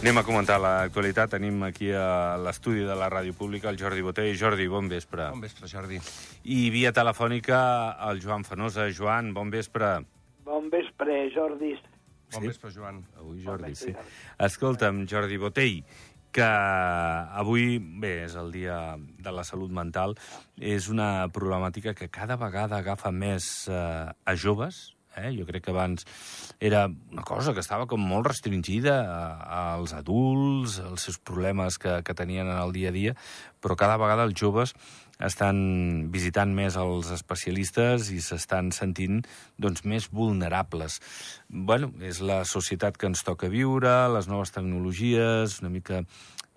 Anem a comentar l'actualitat. Tenim aquí a l'estudi de la Ràdio Pública el Jordi Botell. Jordi, bon vespre. Bon vespre, Jordi. I via telefònica el Joan Fenosa. Joan, bon vespre. Bon vespre, Jordi. Bon Sí? vespre, Joan. Avui Jordi, vespre, sí. Jordi. Escolta'm, Jordi Botell, que avui, bé, és el dia de la salut mental, és una problemàtica que cada vegada agafa més eh, a joves, eh? jo crec que abans era una cosa que estava com molt restringida als adults, als seus problemes que, que tenien en el dia a dia, però cada vegada els joves estan visitant més els especialistes i s'estan sentint doncs, més vulnerables. bueno, és la societat que ens toca viure, les noves tecnologies, una mica...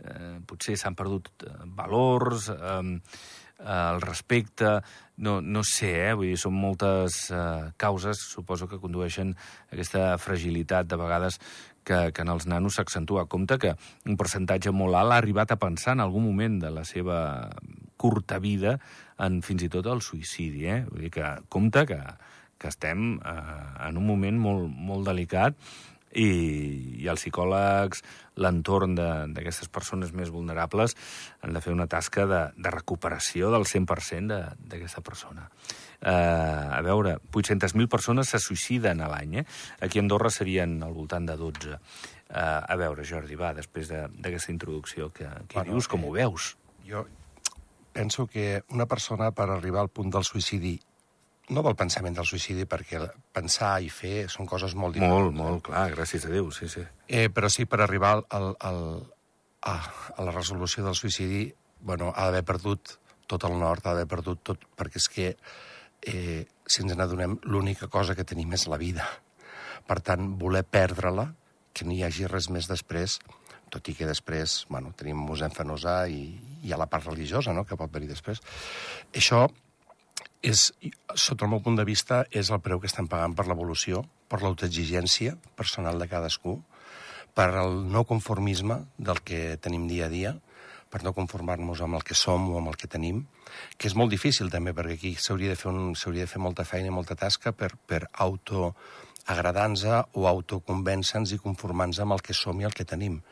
Eh, potser s'han perdut eh, valors, eh, el respecte, no, no sé, eh? Vull dir, són moltes eh, causes, suposo que condueixen aquesta fragilitat de vegades que, que en els nanos s'accentua. Compte que un percentatge molt alt ha arribat a pensar en algun moment de la seva curta vida en fins i tot el suïcidi, eh? Vull dir que compte que, que estem eh, en un moment molt, molt delicat i, i els psicòlegs, l'entorn de- d'aquestes persones més vulnerables han de fer una tasca de, de recuperació del 100% de- d'aquesta persona. Eh, a veure, 800.000 persones se suïciden a l'any, eh? Aquí a Andorra serien al voltant de 12. Eh, a veure, Jordi, va, després de- d'aquesta introducció, que, que Bueno, dius, com ho veus? Jo penso que una persona, per arribar al punt del suïcidi, no del pensament del suïcidi, perquè pensar i fer són coses molt diferents. Molt, molt, clar, gràcies a Déu, sí, sí. Eh, però sí, per arribar al, al, al, a, a la resolució del suïcidi, bueno, ha d'haver perdut tot el nord, ha d'haver perdut tot, perquè és que, eh, si ens n'adonem, l'única cosa que tenim és la vida. Per tant, voler perdre-la, que no hi hagi res més després, tot i que després, bueno, tenim Mosem Fenosa i hi ha la part religiosa, no?, que pot venir després. Això és, sota el meu punt de vista, és el preu que estem pagant per l'evolució, per l'autoexigència personal de cadascú, per el no conformisme del que tenim dia a dia, per no conformar-nos amb el que som o amb el que tenim, que és molt difícil també, perquè aquí s'hauria de, fer un, de fer molta feina i molta tasca per, per autoagradar-nos o autoconvèncer-nos i conformar-nos amb el que som i el que tenim.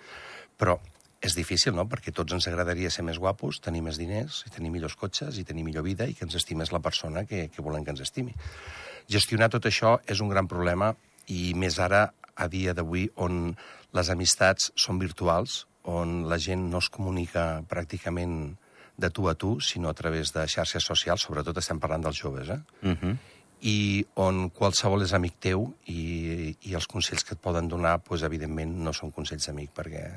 Però és difícil, no?, perquè tots ens agradaria ser més guapos, tenir més diners, i tenir millors cotxes, i tenir millor vida, i que ens estimés la persona que, que volem que ens estimi. Gestionar tot això és un gran problema, i més ara, a dia d'avui, on les amistats són virtuals, on la gent no es comunica pràcticament de tu a tu, sinó a través de xarxes socials, sobretot estem parlant dels joves, eh? Uh -huh. i on qualsevol és amic teu i, i els consells que et poden donar, doncs, evidentment, no són consells d'amic, perquè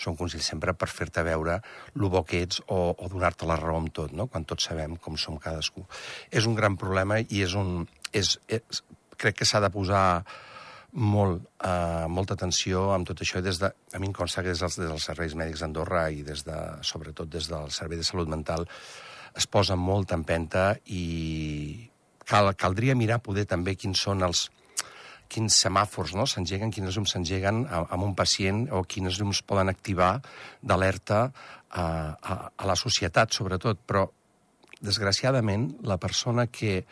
són consells sempre per fer-te veure lo bo que ets o, o donar-te la raó amb tot, no? quan tots sabem com som cadascú. És un gran problema i és un... És, és, crec que s'ha de posar molt, eh, molta atenció amb tot això des de, a mi em consta que des dels, des dels serveis mèdics d'Andorra i des de, sobretot des del Servei de Salut Mental es posa molta empenta i cal, caldria mirar poder també quins són els quins semàfors no? s'engeguen, quines llums s'engeguen amb un pacient o quines llums poden activar d'alerta a, a, a la societat, sobretot. Però, desgraciadament, la persona que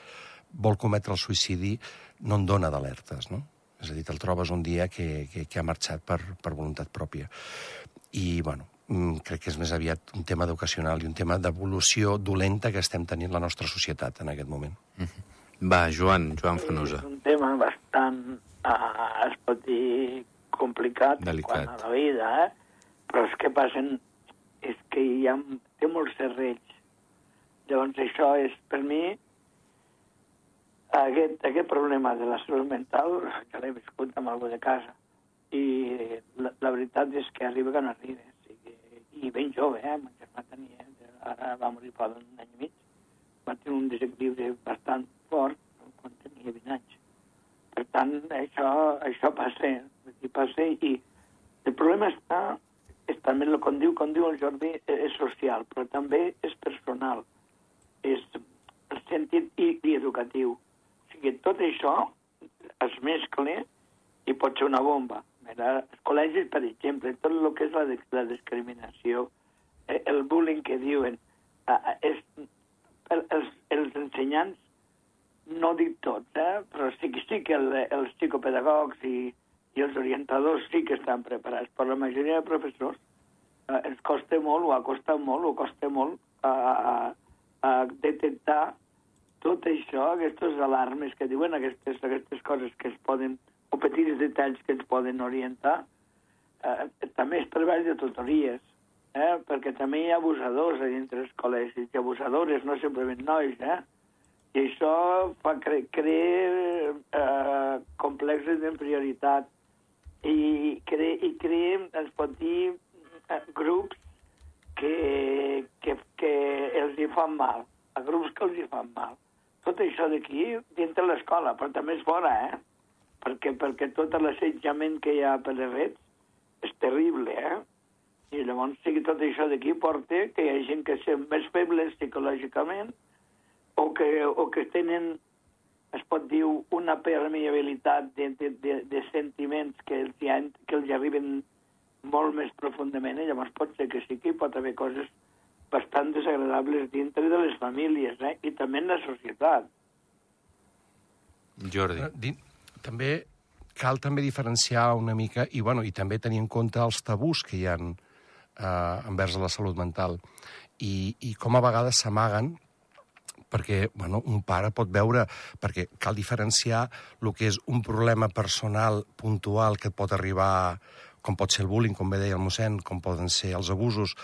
vol cometre el suïcidi no en dona d'alertes, no? És a dir, te'l trobes un dia que, que, que ha marxat per, per voluntat pròpia. I, bueno, mm, crec que és més aviat un tema educacional i un tema d'evolució dolenta que estem tenint la nostra societat en aquest moment. Va, Joan, Joan Fenosa. És un tema bastant, uh, es pot dir, complicat Delicat. quant a la vida, eh? Però és que passen, és que hi ha, té molts serrells. Llavors això és, per mi, aquest, aquest problema de la salut mental, que l'he viscut amb algú de casa, i la, la veritat és que arriba que no arriba. O sigui, I ben jove, eh? Mon germà tenia, ara va morir fa un any i mig, va tenir un desequilibri bastant fort quan tenia 20 anys. Per tant, això, això passa, dir, passa i el problema està, és també com diu, com diu el Jordi, eh, és social, però també és personal, és el sentit i, i educatiu. O sigui, tot això es mescla i pot ser una bomba. Mira, els col·legis, per exemple, tot el que és la, la discriminació, eh, el bullying que diuen, eh, és, el, els, els ensenyants no dic tots, eh? però sí, sí que el, els psicopedagogs i, i els orientadors sí que estan preparats, però la majoria de professors eh, ens costa molt, o ha costat molt, o costa molt a, a, a detectar tot això, aquestes alarmes que diuen, aquestes, aquestes coses que es poden, o petits detalls que ens poden orientar. Eh, també es treball de tutories, eh? perquè també hi ha abusadors a dintre dels col·legis, i abusadores, no simplement nois, eh? I això fa cre crear eh, complexes d'inferioritat i, cre i creem, es pot dir, eh, grups que, que, que els hi fan mal, a grups que els hi fan mal. Tot això d'aquí, dintre l'escola, però també és fora, eh? Perquè, perquè tot l'assetjament que hi ha per les reds és terrible, eh? I llavors sí que tot això d'aquí porta que hi ha gent que són més febles psicològicament o que, o que tenen, es pot dir, una permeabilitat de, de, de, de sentiments que els, hi ha, que els arriben molt més profundament, i llavors pot ser que sí que hi pot haver coses bastant desagradables dintre de les famílies, eh? i també en la societat. Jordi. Eh, Di- També cal també diferenciar una mica i, bueno, i també tenir en compte els tabús que hi ha eh, envers la salut mental i, i com a vegades s'amaguen perquè bueno, un pare pot veure, perquè cal diferenciar el que és un problema personal puntual que pot arribar, com pot ser el bullying, com bé deia el mossèn, com poden ser els abusos,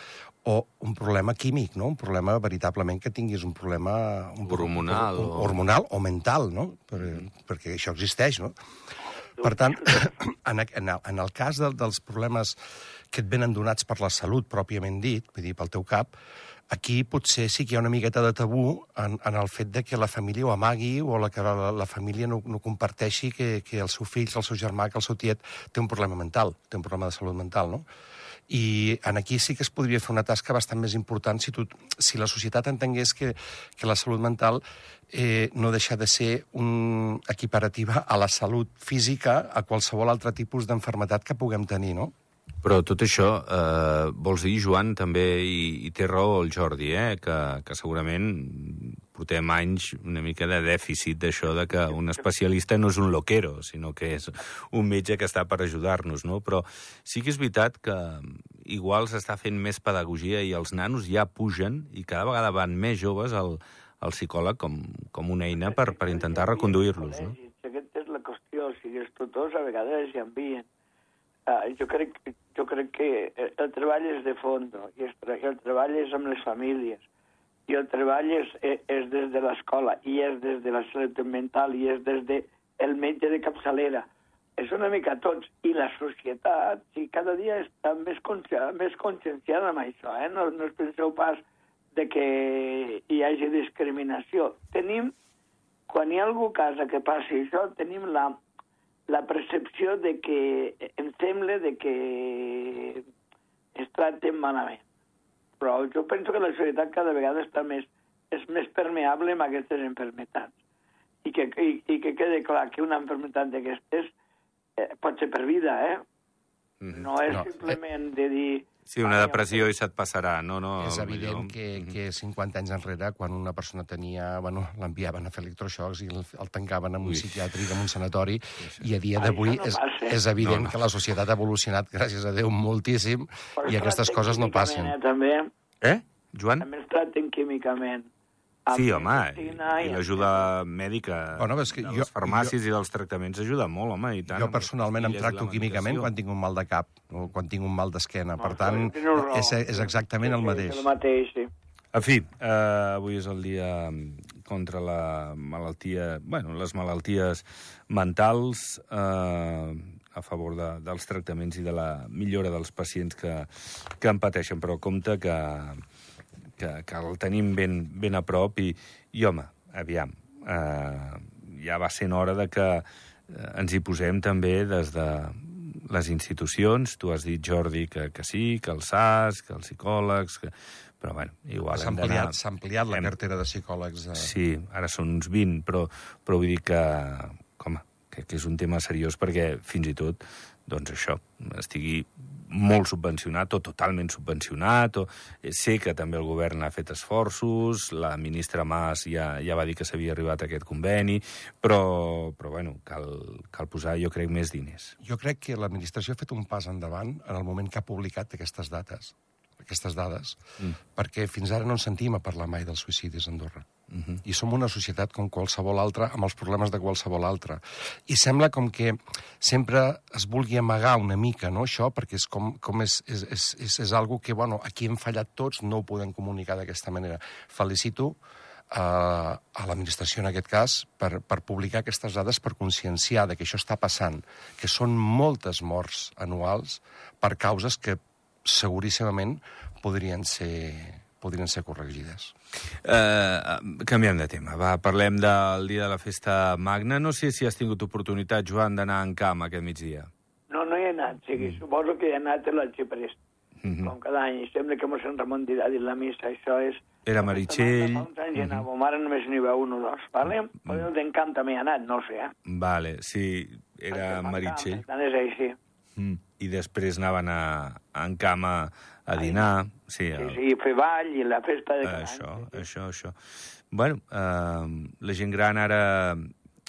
o un problema químic, no? un problema veritablement que tinguis un problema... Un, Hormonal un, o- hormonal o mental, no? Per, perquè això existeix, no? Per tant, en, en, el, en el cas de, dels problemes que et venen donats per la salut pròpiament dit, vull dir, pel teu cap, aquí potser sí que hi ha una miqueta de tabú en, en el fet de que la família ho amagui o la, que la, la família no, no comparteixi que, que el seu fill, el seu germà, que el seu tiet té un problema mental, té un problema de salut mental, no? I en aquí sí que es podria fer una tasca bastant més important si, tu, si la societat entengués que, que la salut mental eh, no deixa de ser un equiparativa a la salut física a qualsevol altre tipus d'enfermetat que puguem tenir, no? Però tot això, eh, vols dir, Joan, també, i, i té raó el Jordi, eh, que, que segurament portem anys una mica de dèficit d'això de que un especialista no és un loquero, sinó que és un metge que està per ajudar-nos, no? Però sí que és veritat que igual s'està fent més pedagogia i els nanos ja pugen i cada vegada van més joves al, al psicòleg com, com una eina per, per intentar reconduir-los, no? Aquesta és la qüestió, sigui, els tutors a vegades hi envien. Uh, jo, crec, jo crec que el treball és de fons, i el, treball és amb les famílies, i el treball és, és, és des de l'escola, i és des de la salut mental, i és des de el metge de capçalera. És una mica tots. I la societat, sí, cada dia està més, consci més conscienciada amb això, eh? No, no us penseu pas de que hi hagi discriminació. Tenim quan hi ha algú casa que passi això, tenim la, la percepció de que em sembla de que es tracten malament. Però jo penso que la societat cada vegada està més, és més permeable amb aquestes enfermetats. I que, i, i que quede clar que una enfermetat d'aquestes eh, pot ser per vida, eh? Mhm. No és No, simplement de dir... Sí, una "Ai, depressió i se't passarà. No, no, és millor- evident que, Mhm. que 50 anys enrere, quan una persona tenia... Bueno, l'enviaven a fer electroxocs i el, el tancaven en un Ui. psiquiàtric, en un sanatori, i a dia d'avui no és, passa. és evident No, no. que la societat ha evolucionat, gràcies a Déu, moltíssim, Però i es aquestes coses no passen. Eh, també, Eh, Joan? també es tracten químicament. Sí, home, i, i l'ajuda mèdica Bueno, és que de jo- les farmàcies i dels tractaments ajuda molt, home, i tant. Jo personalment em tracto químicament quan tinc un mal de cap o quan tinc un mal d'esquena. Per No, tant, tens raó. és, és exactament el Sí, mateix. El mateix, sí. En fi, eh, avui és el dia contra la malaltia, bueno, les malalties mentals, eh, a favor de, dels tractaments i de la millora dels pacients que, que en pateixen, però compte que, que, que el tenim ben, ben a prop i, i home, aviam, eh, ja va sent hora de que eh, ens hi posem també des de les institucions. Tu has dit, Jordi, que, que sí, que el SAS, que els psicòlegs... Que... Però, bueno, igual S'ha ampliat, s'ha ampliat la hem- cartera de psicòlegs. Eh, Sí, ara són uns 20, però, però vull dir que, home, que, que és un tema seriós perquè fins i tot doncs això, estigui molt subvencionat o totalment subvencionat. O... Eh, sé que també el govern ha fet esforços, la ministra Mas ja, ja va dir que s'havia arribat a aquest conveni, però, però bueno, cal, cal posar, jo crec, més diners. Jo crec que l'administració ha fet un pas endavant en el moment que ha publicat aquestes dates aquestes dades, mm. perquè fins ara no ens sentim a parlar mai dels suïcidis a Andorra. -hmm. I som una societat com qualsevol altra, amb els problemes de qualsevol altra. I sembla com que sempre es vulgui amagar una mica, no?, això, perquè és com, com és, és, és, és, és algo que, bueno, aquí hem fallat tots, no ho podem comunicar d'aquesta manera. Felicito a, a l'administració, en aquest cas, per, per publicar aquestes dades, per conscienciar de que això està passant, que són moltes morts anuals per causes que seguríssimament podrien ser, podrien ser corregides. Uh, canviem de tema. Va, parlem del dia de la festa magna. No sé si has tingut oportunitat, Joan, d'anar en camp aquest migdia. No, no hi he anat. Sí, mm. Suposo que hi he anat a l'Arxiprest. Mm -hmm. Com cada any. Sembla que mossèn Ramon dirà dir la missa. Això és... Era Meritxell... Fa uns anys hi anàvem. Mm -hmm. Ara només n'hi veu un o dos, vale? Mm -hmm. Però el d'encant també hi ha anat, no sé, eh? Vale, sí, era Meritxell. Tant és així. Mm. I després anaven a, a en cama a dinar. Sí, el... sí, sí, fer ball i la festa de cada això. Sí. Això, això, Bueno, eh, la gent gran ara...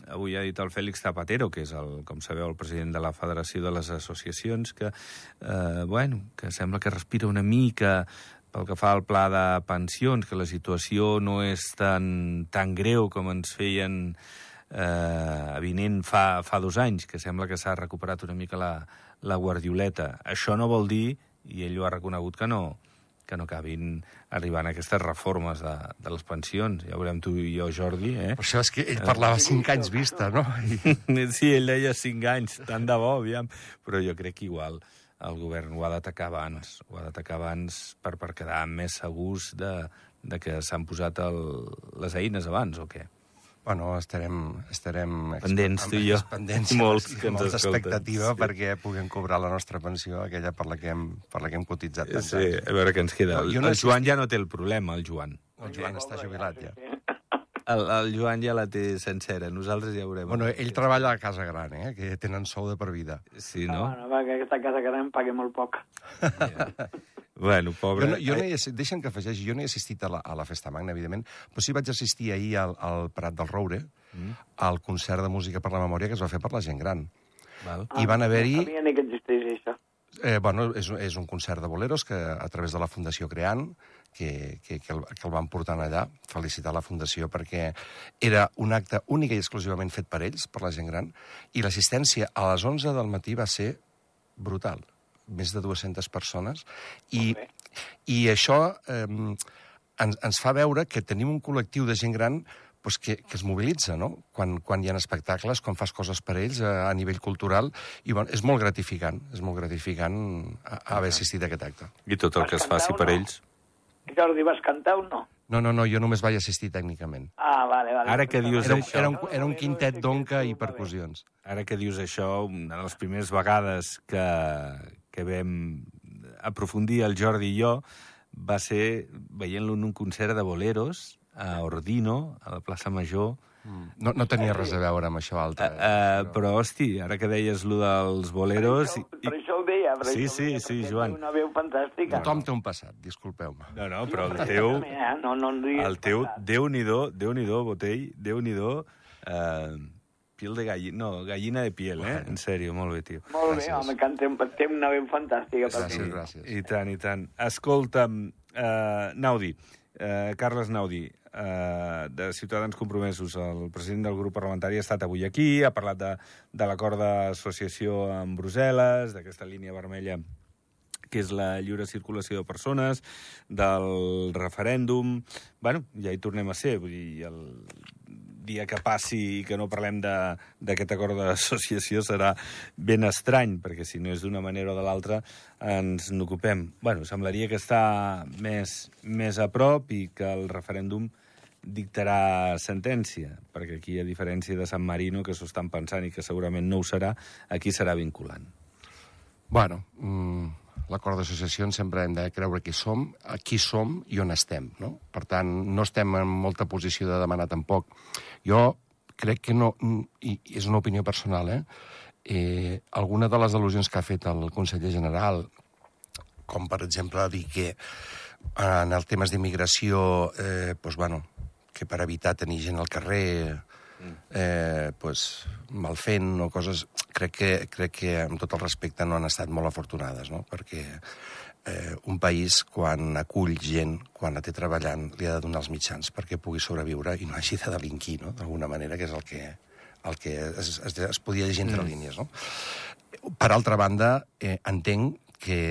Avui ha dit el Fèlix Zapatero, que és, el, com sabeu, el president de la Federació de les Associacions, que, eh, bueno, que sembla que respira una mica pel que fa al pla de pensions, que la situació no és tan, tan greu com ens feien eh, avinent fa, fa dos anys, que sembla que s'ha recuperat una mica la, la guardioleta. Això no vol dir, i ell ho ha reconegut, que no, que no acabin arribant a aquestes reformes de, de les pensions. Ja veurem tu i jo, Jordi, eh? Per això és que ell parlava cinc anys vista, no? sí, ell deia cinc anys, tant de bo, aviam. Però jo crec que igual el govern ho ha d'atacar abans, ho ha d'atacar abans per, per quedar més segurs de, de que s'han posat el, les eines abans, o què? Bueno, estarem, estarem pendents, tu i jo, pendents, molts que ens molta expectativa sí. perquè puguem cobrar la nostra pensió, aquella per la que hem, per la que hem cotitzat tants sí, a veure què ens queda. No, no el Joan ja no té el problema, el Joan. El Joan està jubilat, ja. El, el Joan ja la té sencera, nosaltres ja veurem. Bueno, ell treballa a Casa Gran, eh? que tenen sou de per vida. Sí, no? Ah, bueno, va, que aquesta Casa Gran paga molt poc. Ja. Bueno, pobre... Jo no, jo no he, deixen que afegeixi, jo no he assistit a la, a la Festa Magna, evidentment, però sí vaig assistir ahir al, al Prat del Roure, mm. al concert de música per la memòria que es va fer per la gent gran. Val. I van haver-hi... No sabia ni que existeix això. Eh, bueno, és, és un concert de boleros que a través de la Fundació Creant, que, que, que, el, que el van portar allà, felicitar la Fundació perquè era un acte únic i exclusivament fet per ells, per la gent gran, i l'assistència a les 11 del matí va ser brutal més de 200 persones, i, i això eh, ens, ens fa veure que tenim un col·lectiu de gent gran pues, que, que es mobilitza, no? Quan, quan hi ha espectacles, quan fas coses per ells a, a nivell cultural, i bueno, és molt gratificant, és molt gratificant haver assistit a aquest acte. I tot el que es faci per ells. Jordi, vas cantar o no? No, no, no, jo només vaig assistir tècnicament. Ah, vale, vale. Ara que dius era un, això... Era un, era un quintet d'onca i percussions. Ara que dius això, una de les primeres vegades que, que vam aprofundir el Jordi i jo va ser veient-lo en un concert de boleros a Ordino, a la plaça Major. Mm. No, no tenia res a veure amb això altre. Uh, uh, però, hosti, ara que deies lo dels boleros... Per això, per això ho deia. Per sí, això sí, deia, sí, Joan. Una veu fantàstica. Tothom té un passat, disculpeu-me. No, no, però el teu... No, no, no el teu, Déu-n'hi-do, Déu-n'hi-do, Botell, Déu-n'hi-do... Uh, piel de gallina, no, gallina de piel, eh? En sèrio, molt bé, tio. Molt gràcies. bé, home, que té, té una veu fantàstica. Gràcies, mi. gràcies. I tant, i tant. Escolta'm, uh, Naudi, uh, Carles Naudi, uh, de Ciutadans Compromesos, el president del grup parlamentari ha estat avui aquí, ha parlat de, de l'acord d'associació amb Brussel·les, d'aquesta línia vermella que és la lliure circulació de persones, del referèndum... bueno, ja hi tornem a ser, vull dir, el dia que passi i que no parlem d'aquest acord d'associació serà ben estrany, perquè si no és d'una manera o de l'altra ens n'ocupem. bueno, semblaria que està més, més a prop i que el referèndum dictarà sentència, perquè aquí, a diferència de San Marino, que s'ho estan pensant i que segurament no ho serà, aquí serà vinculant. Bueno, mmm, l'acord d'associacions sempre hem de creure qui som, qui som i on estem. No? Per tant, no estem en molta posició de demanar tampoc. Jo crec que no, i és una opinió personal, eh? eh, alguna de les al·lusions que ha fet el conseller general, com per exemple dir que en els temes d'immigració, eh, pues, bueno, que per evitar tenir gent al carrer eh, pues, malfent o coses... Crec que, crec que, amb tot el respecte, no han estat molt afortunades, no? perquè eh, un país, quan acull gent, quan la té treballant, li ha de donar els mitjans perquè pugui sobreviure i no hagi de delinquir, no? d'alguna manera, que és el que, el que es, es, es podia llegir entre mm. línies. No? Per altra banda, eh, entenc que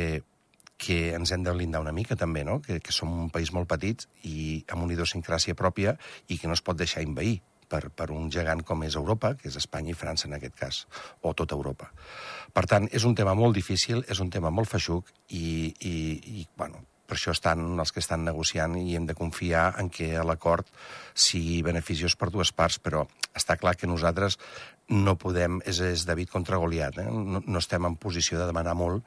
que ens hem de blindar una mica també, no? que, que som un país molt petit i amb una idiosincràsia pròpia i que no es pot deixar invair per, per un gegant com és Europa, que és Espanya i França en aquest cas, o tota Europa. Per tant, és un tema molt difícil, és un tema molt feixuc i, i, i bueno, per això estan els que estan negociant i hem de confiar en que l'acord sigui beneficiós per dues parts, però està clar que nosaltres no podem, és, és David contra Goliat, eh? no, no estem en posició de demanar molt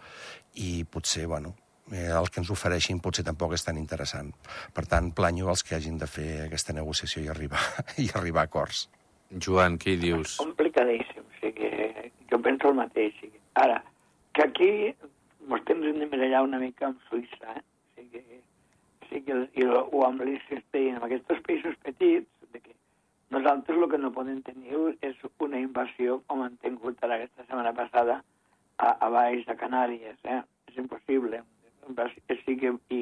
i potser, bueno, eh, el que ens ofereixin potser tampoc és tan interessant. Per tant, planyo els que hagin de fer aquesta negociació i arribar, i arribar a acords. Joan, què hi dius? És complicadíssim, o sigui, jo penso el mateix. O sigui. Ara, que aquí ens hem de mirar una mica amb Suïssa, eh? sí que, i, o amb l'Insistei, en aquests països petits, de que nosaltres el que no podem tenir és una invasió com han tingut ara aquesta setmana passada a, a baix de Canàries. Eh? És impossible. Que, i,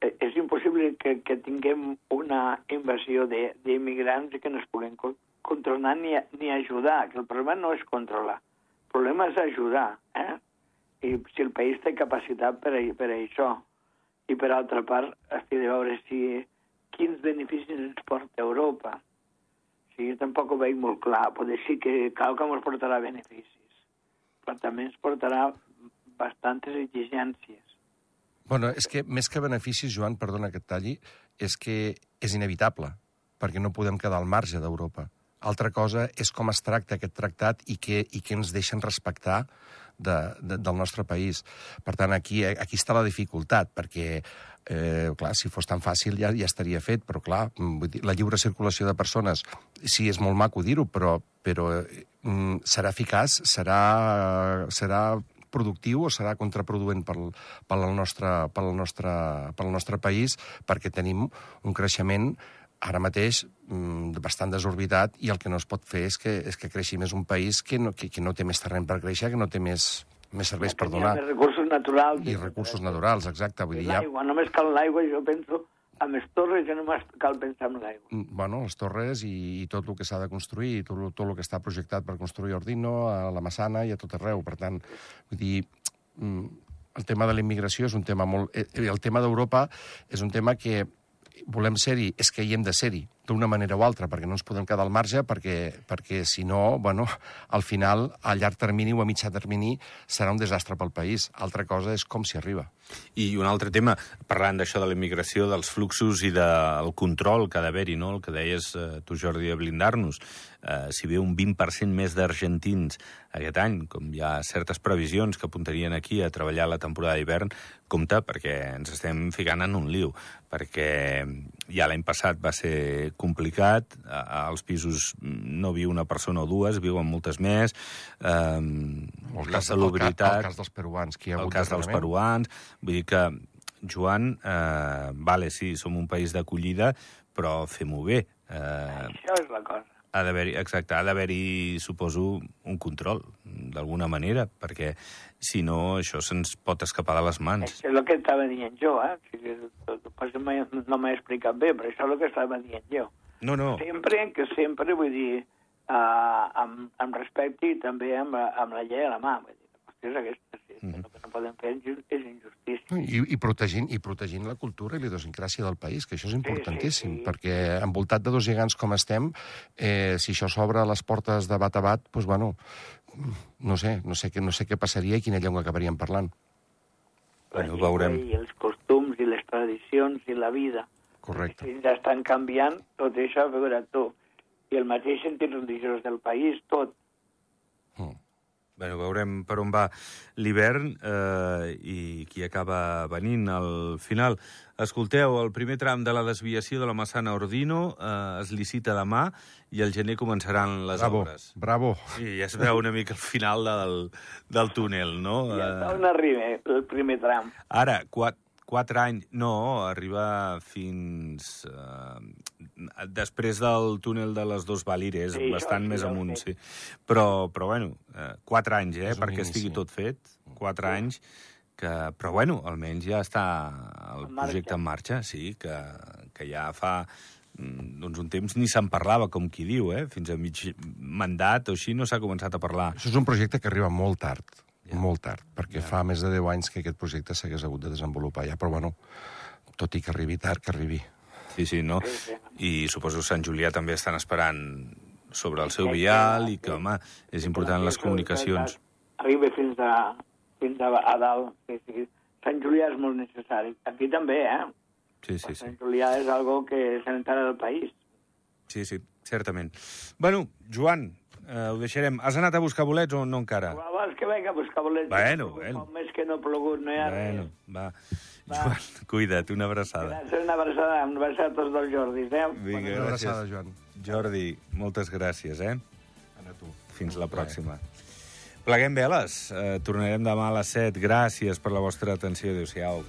eh, és impossible que, que tinguem una invasió d'immigrants que no es puguem controlar ni, ni ajudar, que el problema no és controlar, el problema és ajudar. Eh? I si el país té capacitat per, a, per a això i per altra part estic de veure si quins beneficis ens porta Europa. O sigui, jo tampoc ho veig molt clar. Pot dir que cal que ens portarà beneficis, però també ens portarà bastantes exigències. Bueno, és que més que beneficis, Joan, perdona que et talli, és que és inevitable, perquè no podem quedar al marge d'Europa. Altra cosa és com es tracta aquest tractat i què, i què ens deixen respectar de, de, del nostre país. Per tant, aquí, aquí està la dificultat, perquè eh, clar, si fos tan fàcil ja, ja estaria fet, però clar, vull dir, la lliure circulació de persones, sí, és molt maco dir-ho, però, però mm, serà eficaç, serà, serà productiu o serà contraproduent pel, pel, nostre, pel, nostre, pel nostre país perquè tenim un creixement ara mateix mm, bastant desorbitat i el que no es pot fer és que, és que creixi més un país que no, que, que no té més terreny per créixer, que no té més, més serveis per donar. I recursos naturals. I recursos naturals, exacte. Vull dir, l'aigua, ja... només cal l'aigua, jo penso, amb les torres ja només cal pensar en l'aigua. Mm, bueno, les torres i, i tot el que s'ha de construir, i tot, tot el que està projectat per construir Ordino, a la Massana i a tot arreu. Per tant, vull dir, mm, el tema de la immigració és un tema molt... Eh, el tema d'Europa és un tema que volem ser-hi, és que hi hem de ser-hi, d'una manera o altra, perquè no ens podem quedar al marge, perquè, perquè si no, bueno, al final, a llarg termini o a mitjà termini, serà un desastre pel país. Altra cosa és com s'hi arriba. I un altre tema, parlant d'això de la immigració, dels fluxos i del control que ha d'haver-hi, no? el que deies eh, tu, Jordi, de blindar-nos. Eh, si ve un 20% més d'argentins aquest any, com hi ha certes previsions que apuntarien aquí a treballar la temporada d'hivern, compte, perquè ens estem ficant en un liu, perquè ja l'any passat va ser complicat, als pisos no viu una persona o dues, viuen moltes més, eh, la salubritat... El, cas dels peruans, que hi ha hagut El cas dels peruans, vull dir que, Joan, eh, vale, sí, som un país d'acollida, però fem-ho bé. Eh, Això és la cosa. Ha d'haver-hi, exacte, ha d'haver-hi, suposo, un control, d'alguna manera, perquè si no, això se'ns pot escapar de les mans. És el que estava dient jo, eh? Sigui, no m'he explicat bé, però això és el que estava dient jo. No, no. Sempre, que sempre, vull dir, uh, amb, amb respecte i també amb, amb la llei a la mà. Vull dir, és aquesta, sí, mm. el que no podem fer és injustícia. I, i, protegint, I protegint la cultura i la idiosincràsia del país, que això és importantíssim, sí, sí, sí. perquè envoltat de dos gegants com estem, eh, si això s'obre a les portes de bat a bat, doncs, bueno, no sé, no sé, què, no sé què passaria i quina llengua acabaríem parlant. Bueno, ho veurem. I els tradicions i la vida. Correcte. I ja estan canviant tot això, a veure tu. I el mateix sentit religiós del país, tot. Mm. Bueno, veurem per on va l'hivern eh, i qui acaba venint al final. Escolteu, el primer tram de la desviació de la Massana Ordino eh, es licita demà i al gener començaran les Bravo, obres. bravo. Sí, ja es veu una mica el final del, del túnel, no? I Eh, on arriba el primer tram? Ara, quatre, quatre anys... No, arriba fins... Eh, després del túnel de les dos Valires, Sí, bastant sí, més amunt, sí. Però, però bueno, eh, quatre anys, eh, perquè inici. estigui tot fet. Quatre anys que... Però bueno, almenys ja està el En marxa. projecte en marxa, sí, que, que ja fa mm, doncs un temps ni se'n parlava, com qui diu, eh? Fins a mig mandat o així no s'ha començat a parlar. Això és un projecte que arriba molt tard, ja. molt tard, perquè ja. fa més de 10 anys que aquest projecte s'hagués hagut de desenvolupar ja, però bueno, tot i que arribi tard, que arribi. Sí, sí, no? I suposo que Sant Julià també estan esperant sobre el seu vial i que, home, és important les comunicacions. Arriba fins a, fins a, a dalt. Sí, sí. Sant Julià és molt necessari. Aquí també, eh? Sí, sí, sí. Sant Julià és algo que s'entra del país. Sí, sí, certament. Bueno, Joan, eh, ho deixarem. Has anat a buscar bolets o no encara? Abans que venga a buscar bolets. Bueno, bueno. Un mes que no ha plogut, no hi ha Bueno, res. va. Joan, cuida't, una abraçada. Gràcies, una abraçada, una abraçada a tots dels Jordis, eh? Vinga, Una abraçada, gràcies. Joan. Jordi, moltes gràcies, eh? A tu. Fins la pròxima. Pleguem veles. Eh, tornarem demà a les 7. Gràcies per la vostra atenció. Adéu-siau.